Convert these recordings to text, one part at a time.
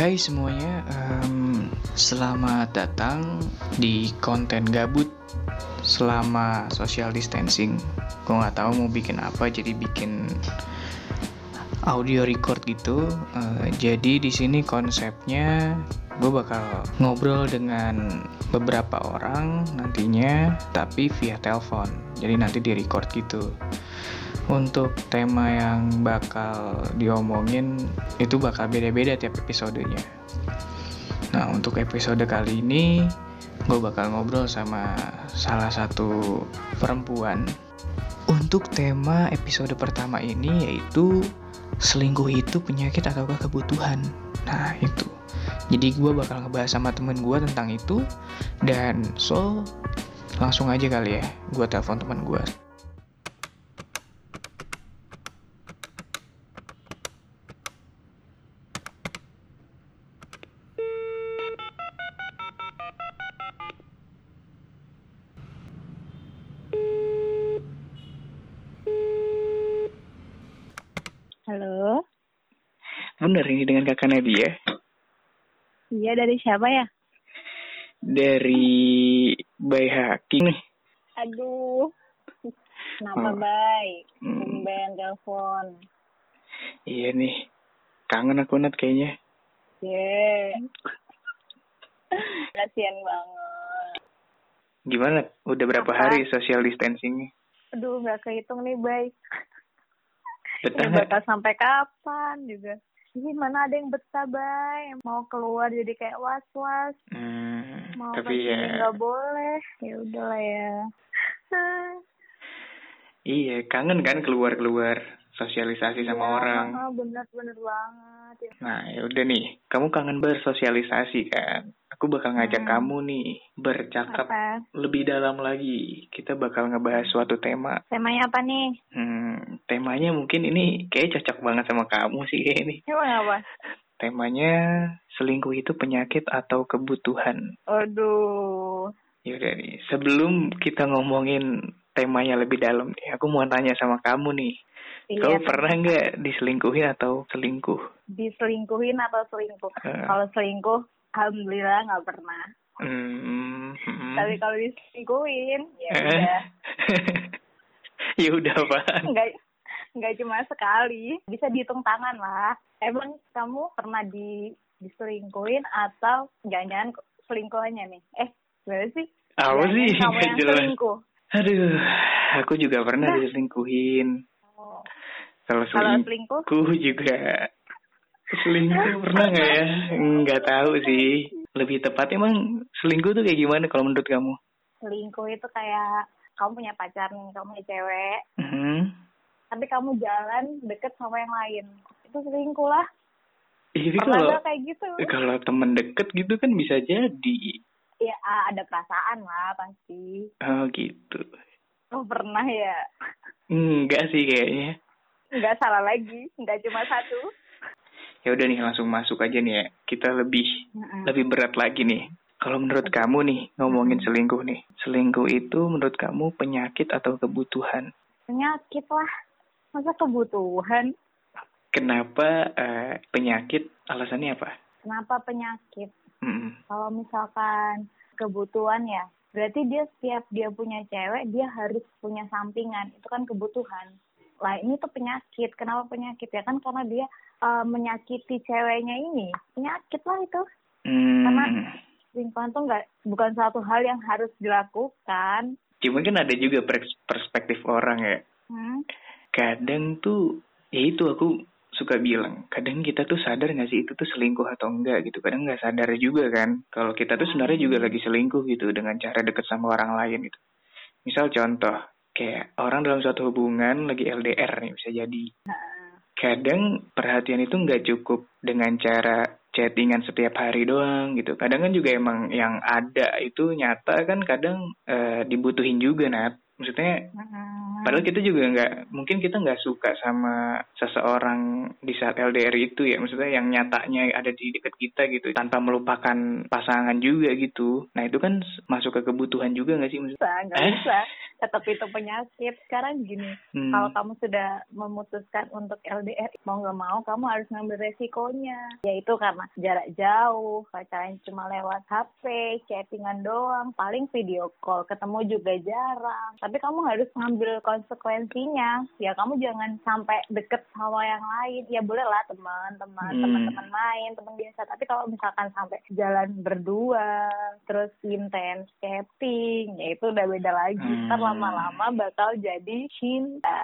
Hai semuanya, um, selamat datang di konten gabut selama social distancing. Gue nggak tahu mau bikin apa, jadi bikin audio record gitu. Uh, jadi di sini konsepnya gue bakal ngobrol dengan beberapa orang nantinya, tapi via telepon. Jadi nanti di record gitu untuk tema yang bakal diomongin itu bakal beda-beda tiap episodenya. Nah, untuk episode kali ini gue bakal ngobrol sama salah satu perempuan. Untuk tema episode pertama ini yaitu selingkuh itu penyakit ataukah kebutuhan. Nah, itu. Jadi gue bakal ngebahas sama temen gue tentang itu dan so langsung aja kali ya gue telepon teman gue. Halo. Bener ini dengan kakak Nadia? Iya, dari siapa ya? Dari Bay Haki nih. Aduh. Kenapa, Oh. Bay? Hmm. Tumben telepon. Iya nih. Kangen aku Nat kayaknya. Ye. Kasian banget. Gimana? Udah berapa Apa? hari social distancingnya? Aduh, nggak kehitung nih, Bay. Betah nggak? bakal sampai kapan juga? Ih, mana ada yang betah, Bay? Mau keluar jadi kayak was-was. Hmm, Mau tapi ya, nggak boleh. Ya udahlah ya. iya kangen kan keluar-keluar sosialisasi sama Iya, orang. ah, bener-bener banget. Ya. Nah, ya udah nih, kamu kangen bersosialisasi kan? Aku bakal ngajak Hmm. kamu nih bercakap Apa? lebih dalam lagi. Kita bakal ngebahas suatu tema. Temanya apa nih? Hmm, temanya mungkin ini kayak cocok banget sama kamu sih kayak ini. Emang apa? Temanya selingkuh itu penyakit atau kebutuhan. Aduh. Yaudah nih, sebelum kita ngomongin temanya lebih dalam nih, aku mau tanya sama kamu nih. Iya, Kamu pernah nggak diselingkuhin atau selingkuh? diselingkuhin atau selingkuh? Eh. Kalau selingkuh, alhamdulillah nggak pernah. Hmm, hmm. Tapi kalau diselingkuhin, ya Eh. udah. ya udah pak. Nggak nggak cuma sekali, bisa dihitung tangan lah. Emang kamu pernah di diselingkuhin atau jangan-jangan selingkuhannya nih? Eh, gimana sih? Jangan sih? Kamu yang jelas. selingkuh. Aduh, aku juga pernah Nah. diselingkuhin. Oh. Kalau Kalau selingkuh? selingkuh juga selingkuh pernah nggak ya? Nggak tahu sih. Lebih tepat emang selingkuh tuh kayak gimana kalau menurut kamu? Selingkuh itu kayak kamu punya pacar nih, kamu punya cewek, Hmm. tapi kamu jalan deket sama yang lain. Itu selingkuh lah. Tapi Pernah kalau kayak gitu? kalau temen deket gitu kan bisa jadi. Ya ada perasaan lah pasti. Oh gitu. Oh pernah ya? Enggak sih kayaknya. Nggak salah lagi, nggak cuma satu. Ya udah nih langsung masuk aja nih ya. Kita lebih Mm-mm. lebih berat lagi nih. Kalau menurut kamu nih ngomongin selingkuh nih. Selingkuh itu menurut kamu penyakit atau kebutuhan? Penyakit lah, masa kebutuhan? Kenapa eh, penyakit? Alasannya apa? Kenapa penyakit? Mm-mm. Kalau misalkan kebutuhan ya, berarti dia setiap dia punya cewek, dia harus punya sampingan. Itu kan kebutuhan. Lah ini tuh penyakit. Kenapa penyakit ya? Kan karena dia eh, menyakiti ceweknya ini. Penyakit lah itu. Hmm. Karena- Selingkuhan tuh nggak bukan satu hal yang harus dilakukan. Cuman kan ada juga pers- perspektif orang ya. Hmm? Kadang tuh, ya itu aku suka bilang. Kadang kita tuh sadar gak sih itu tuh selingkuh atau enggak gitu. Kadang nggak sadar juga kan. Kalau kita tuh sebenarnya juga lagi selingkuh gitu dengan cara deket sama orang lain gitu. Misal contoh, kayak orang dalam suatu hubungan lagi LDR nih bisa jadi. Kadang perhatian itu nggak cukup dengan cara chattingan setiap hari doang gitu. Kadang kan juga emang yang ada itu nyata kan kadang eh, dibutuhin juga Nat. Maksudnya Hmm. padahal kita juga nggak mungkin kita nggak suka sama seseorang di saat LDR itu ya. Maksudnya yang nyatanya ada di dekat kita gitu tanpa melupakan pasangan juga gitu. Nah itu kan masuk ke kebutuhan juga nggak sih? Maksudnya, bisa, nggak Eh? bisa. Tetap itu penyakit. Sekarang gini hmm. kalau kamu sudah memutuskan untuk LDR mau nggak mau kamu harus ngambil resikonya. Yaitu karena jarak jauh pacaran cuma lewat HP chattingan doang paling video call ketemu juga jarang. Tapi kamu harus ngambil konsekuensinya. Ya kamu jangan sampai deket sama yang lain. Ya boleh lah teman-teman hmm. teman-teman main teman biasa. Tapi kalau misalkan sampai jalan berdua terus intens chatting ya itu udah beda lagi. Hmm. ntar lama-lama bakal jadi cinta.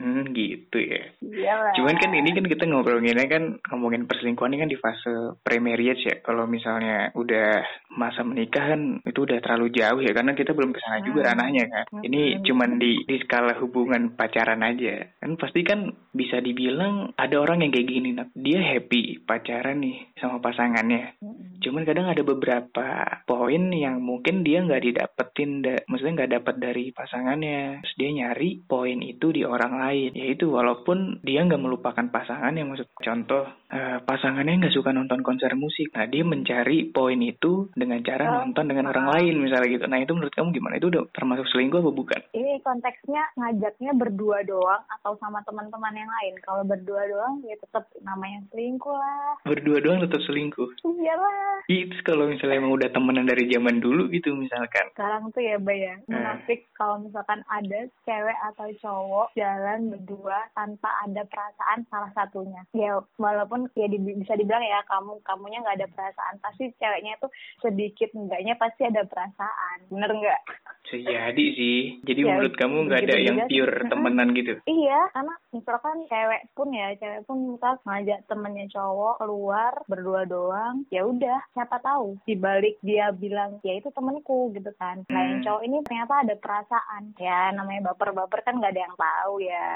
Hmm, gitu ya. Iya Cuman kan ini kan kita ngobrolinnya kan ngomongin perselingkuhan ini kan di fase pre-marriage ya. Kalau misalnya udah masa menikah kan itu udah terlalu jauh ya karena kita belum ke sana hmm. juga ranahnya kan. Hmm. Ini cuman di di skala hubungan pacaran aja. Kan pasti kan bisa dibilang ada orang yang kayak gini, dia happy pacaran nih sama pasangannya. Hmm. Cuman kadang ada beberapa poin yang mungkin dia nggak didapetin, da maksudnya nggak dapat dari pasangannya. Terus dia nyari poin itu di orang lain. Yaitu walaupun dia nggak melupakan pasangannya, maksud contoh uh, pasangannya nggak suka nonton konser musik. Nah dia mencari poin itu dengan cara oh. nonton dengan orang lain misalnya gitu. Nah itu menurut kamu gimana? Itu udah termasuk selingkuh apa bukan? Ini konteksnya ngajaknya berdua doang atau sama teman-teman yang lain. Kalau berdua doang ya tetap namanya selingkuh lah. Berdua doang tetap selingkuh. Iyalah. Itu kalau misalnya emang udah temenan dari zaman dulu gitu misalkan. Sekarang tuh ya Bay ya, eh. munafik uh. kalau misalkan ada cewek atau cowok jalan berdua tanpa ada perasaan salah satunya. Ya walaupun ya di, bisa dibilang ya kamu kamunya nggak ada perasaan, pasti ceweknya tuh sedikit enggaknya pasti ada perasaan. Bener nggak? Jadi sih. Jadi ya, menurut kamu nggak ada yang pure temenan gitu? Iya, karena misalkan cewek pun ya, cewek pun misal ngajak temennya cowok keluar berdua doang, ya udah siapa tahu dibalik dia bilang ya itu temenku gitu kan. Nah yang hmm. cowok ini ternyata ada perasaan. Ya namanya baper-baper kan nggak ada yang tahu ya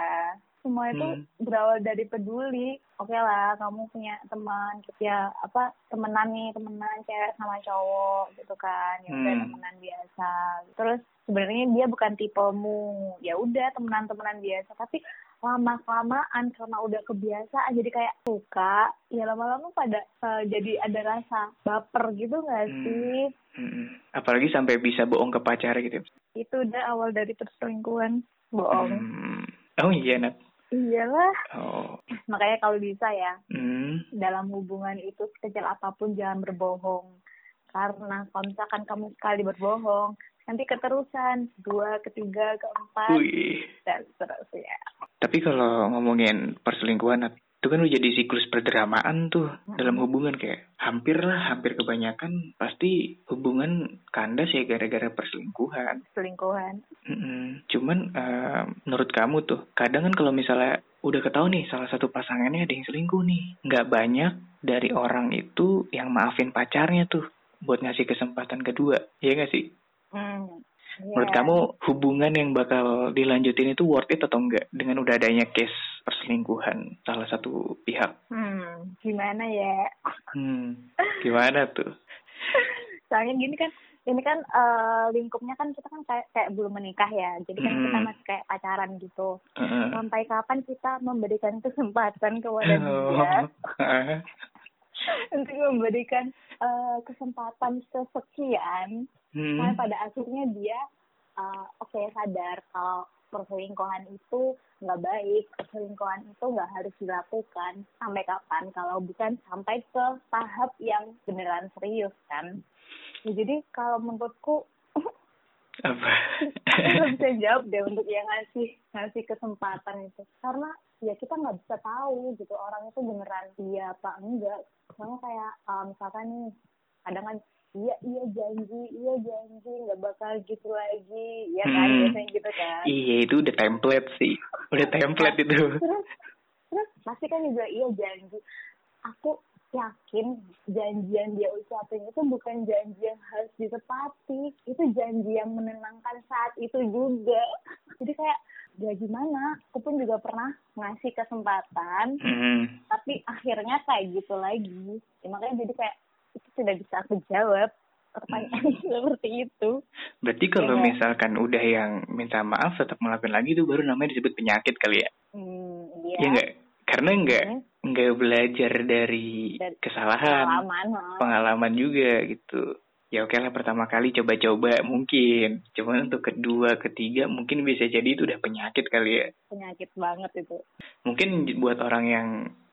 semua itu hmm. berawal dari peduli oke okay lah kamu punya teman ya apa temenan nih temenan cewek sama cowok gitu kan ya udah hmm. temenan biasa terus sebenarnya dia bukan tipemu ya udah temenan-temenan biasa tapi lama kelamaan karena udah kebiasaan jadi kayak suka ya lama-lama pada uh, jadi ada rasa baper gitu nggak hmm. sih hmm. apalagi sampai bisa bohong ke pacar gitu itu udah awal dari perselingkuhan bohong hmm. oh iya Nat Iyalah. Oh. Makanya kalau bisa ya, hmm. dalam hubungan itu sekecil apa pun jangan berbohong. Karena kalau misalkan kamu sekali berbohong, nanti keterusan dua, ketiga, keempat, Wih. dan seterusnya. Tapi kalau ngomongin perselingkuhan, itu kan udah jadi siklus perdramaan tuh hmm. dalam hubungan kayak hampir lah hampir kebanyakan pasti hubungan kandas ya gara-gara perselingkuhan selingkuhan mm cuman uh, menurut kamu tuh kadang kan kalau misalnya udah ketahui nih salah satu pasangannya ada yang selingkuh nih nggak banyak dari orang itu yang maafin pacarnya tuh buat ngasih kesempatan kedua ya nggak sih hmm. Yeah. Menurut kamu hubungan yang bakal dilanjutin itu worth it atau enggak dengan udah adanya case perselingkuhan salah satu pihak? Hmm, gimana ya? Hmm, gimana tuh? Soalnya gini kan, ini kan uh, lingkupnya kan kita kan kayak kayak belum menikah ya, jadi kan hmm. kita masih kayak pacaran gitu. Uh. Sampai kapan kita memberikan kesempatan kepada dia? Uh. untuk memberikan uh, kesempatan sesekian hmm. Nah, pada akhirnya dia uh, oke okay, sadar kalau perselingkuhan itu nggak baik, perselingkuhan itu nggak harus dilakukan sampai kapan kalau bukan sampai ke tahap yang beneran serius kan. Ya, jadi kalau menurutku apa? bisa jawab deh untuk yang ngasih ngasih kesempatan itu karena ya kita nggak bisa tahu gitu orang itu beneran dia apa enggak. Soalnya kayak um, misalkan nih kadang kan iya iya janji iya janji nggak bakal gitu lagi. Ya kan hmm. biasanya gitu kan. Iya itu udah template sih. Udah template itu. Terus terus pasti kan juga iya janji. Aku yakin janji yang dia ucapin itu bukan janji yang harus ditepati. Itu janji yang menenangkan saat itu juga. Jadi kayak ya gimana? Aku pun juga pernah ngasih kesempatan. Mm. tapi akhirnya kayak gitu lagi. Ya, makanya jadi kayak tidak bisa aku jawab pertanyaan hmm. seperti itu. Berarti kalau ya. misalkan udah yang minta maaf tetap melakukan lagi itu baru namanya disebut penyakit kali ya? Hmm, iya. Ya enggak? Karena enggak hmm. enggak belajar dari, dari kesalahan, pengalaman, pengalaman juga gitu. ya oke lah pertama kali coba-coba mungkin. Cuman untuk kedua, ketiga mungkin bisa jadi itu udah penyakit kali ya. Penyakit banget itu. Mungkin buat orang yang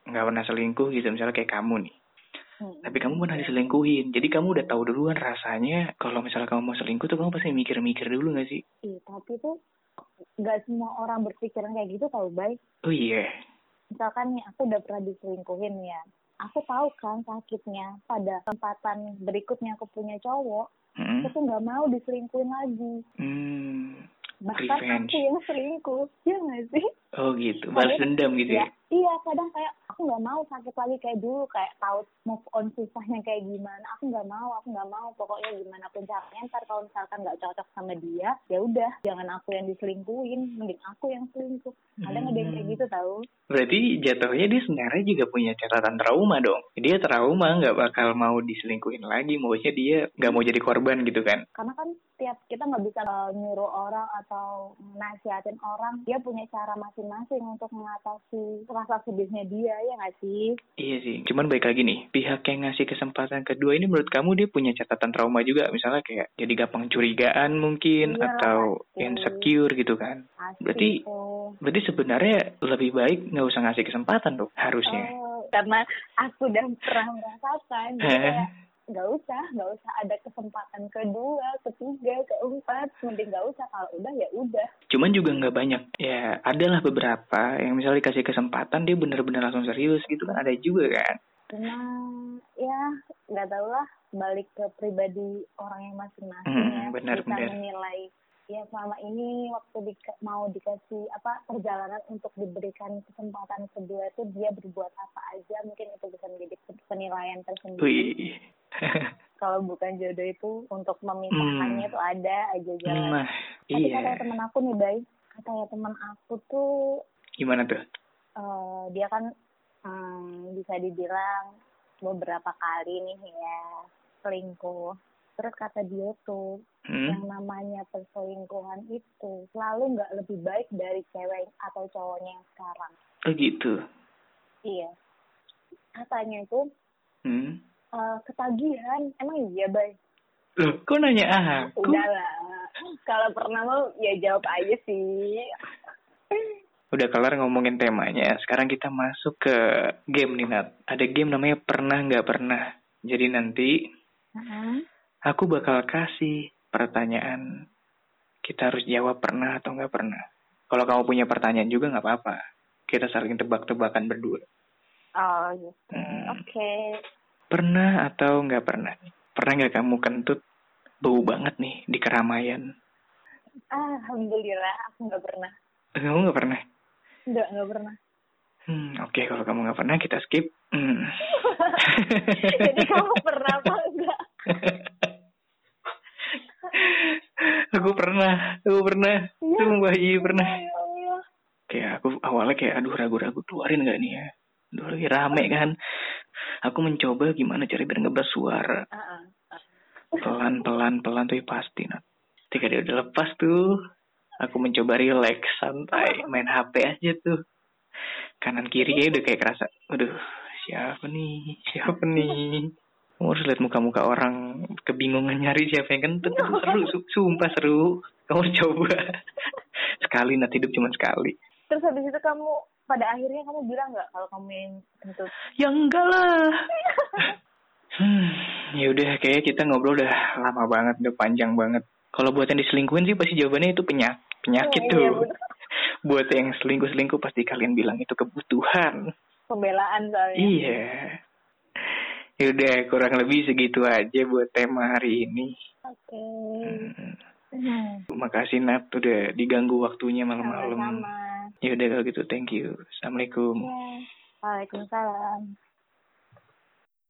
nggak pernah selingkuh gitu, misalnya kayak kamu nih. Hmm. Tapi kamu pernah diselingkuhin, jadi kamu udah tahu duluan rasanya kalau misalnya kamu mau selingkuh tuh kamu pasti mikir-mikir dulu gak sih? Iya, tapi tuh nggak semua orang berpikiran kayak gitu tau baik. Oh iya, Misalkan nih aku udah pernah diselingkuhin ya. Aku tahu kan sakitnya pada kesempatan berikutnya aku punya cowok. Hmm. Aku tuh nggak mau diselingkuhin lagi. Hmm. Bahkan Revenge. aku yang selingkuh. Iya nggak sih? Oh gitu, balas dendam gitu ya? Ya, iya kadang kayak aku nggak mau sakit lagi kayak dulu kayak tahu move on susahnya kayak gimana aku nggak mau aku nggak mau pokoknya gimana pun caranya ntar kalau misalkan nggak cocok sama dia ya udah jangan aku yang diselingkuhin mending aku yang selingkuh ada nggak ada yang kayak Hmm. gitu tahu Berarti jatuhnya dia sebenarnya juga punya catatan trauma dong. Dia trauma nggak bakal mau diselingkuhin lagi, maksudnya dia nggak mau jadi korban gitu kan? karena kan tiap kita nggak bisa uh, nyuruh orang atau nasihatin orang dia punya cara masing-masing untuk mengatasi rasa sedihnya dia ya nggak sih Iya sih. Cuman baik lagi nih, pihak yang ngasih kesempatan kedua ini menurut kamu dia punya catatan trauma juga, misalnya kayak jadi gampang curigaan mungkin Iya, atau pasti. insecure gitu kan? Asli Berarti- tuh. Berarti sebenarnya lebih baik nggak usah ngasih kesempatan dong, harusnya. Oh, karena aku udah pernah merasakan Eh. kayak nggak usah nggak usah ada kesempatan kedua ketiga keempat mending nggak usah kalau udah ya udah Cuman juga nggak banyak. Ya, adalah beberapa yang misalnya dikasih kesempatan dia bener-bener langsung serius gitu kan ada juga kan. cuma ya nggak tahu lah balik ke pribadi orang yang masing-masing Hmm, ya benar, bisa benar. menilai ya selama ini waktu di- mau dikasih apa perjalanan untuk diberikan kesempatan kedua itu dia berbuat apa aja mungkin itu bisa menjadi penilaian tersendiri Wih. Kalau bukan jodoh itu untuk memisahkannya Hmm. itu ada aja jalan. nah, Tapi iya. kata teman aku nih, Bay, katanya teman aku tuh Gimana tuh? eh, dia kan hmm, bisa dibilang beberapa kali nih ya selingkuh. Terus kata dia tuh yang Hmm? namanya perselingkuhan itu selalu nggak lebih baik dari cewek atau cowoknya yang sekarang. Oh gitu. Iya. Katanya itu Hmm? Eh, ketagihan. Emang iya, Bay? Loh, kok nanya aku? Udah lah. Kalau pernah mau ya jawab aja sih. Udah kelar ngomongin temanya. Sekarang kita masuk ke game nih, Nat. Ada game namanya Pernah Nggak Pernah. Jadi nanti aku bakal kasih pertanyaan. Kita harus jawab pernah atau nggak pernah. Kalau kamu punya pertanyaan juga nggak apa-apa. Kita saling tebak-tebakan berdua. Oh gitu. Hmm. Oke. Pernah atau nggak pernah? Pernah nggak kamu kentut bau banget nih di keramaian? Alhamdulillah aku nggak pernah. Kamu nggak pernah? Nggak nggak pernah. Hmm, oke kalau kamu nggak pernah kita skip. Hmm. Jadi kamu pernah apa enggak? aku pernah, aku pernah. Iya. Sumpah iya pernah. Ya Allah. Kayak aku awalnya kayak aduh ragu-ragu keluarin nggak nih ya. Aduh lagi rame kan. Aku mencoba gimana cara biar nggak bersuara. Pelan pelan pelan tapi pasti nah. Ketika dia udah lepas tuh, aku mencoba relax santai main HP aja tuh. Kanan kiri kayak udah kayak kerasa, aduh siapa nih, siapa nih. Kamu harus lihat muka-muka orang kebingungan nyari siapa yang kentut. Seru, su- sumpah seru. Kamu harus coba. sekali nanti hidup cuma sekali. Terus habis itu kamu pada akhirnya kamu bilang nggak kalau kamu yang kentut? Ya enggak lah. Hmm, ya udah kayak kita ngobrol udah lama banget, udah panjang banget. Kalau buat yang diselingkuhin sih pasti jawabannya itu penyak penyakit Oh, tuh. iya, bener. buat yang selingkuh-selingkuh pasti kalian bilang itu kebutuhan. Pembelaan soalnya. Iya. Ya udah kurang lebih segitu aja buat tema hari ini. Oke. Hmm. Hmm. Makasih Nat udah diganggu waktunya malam-malam. Sama-sama. Ya udah kalau gitu thank you. Assalamualaikum. Ya. Waalaikumsalam.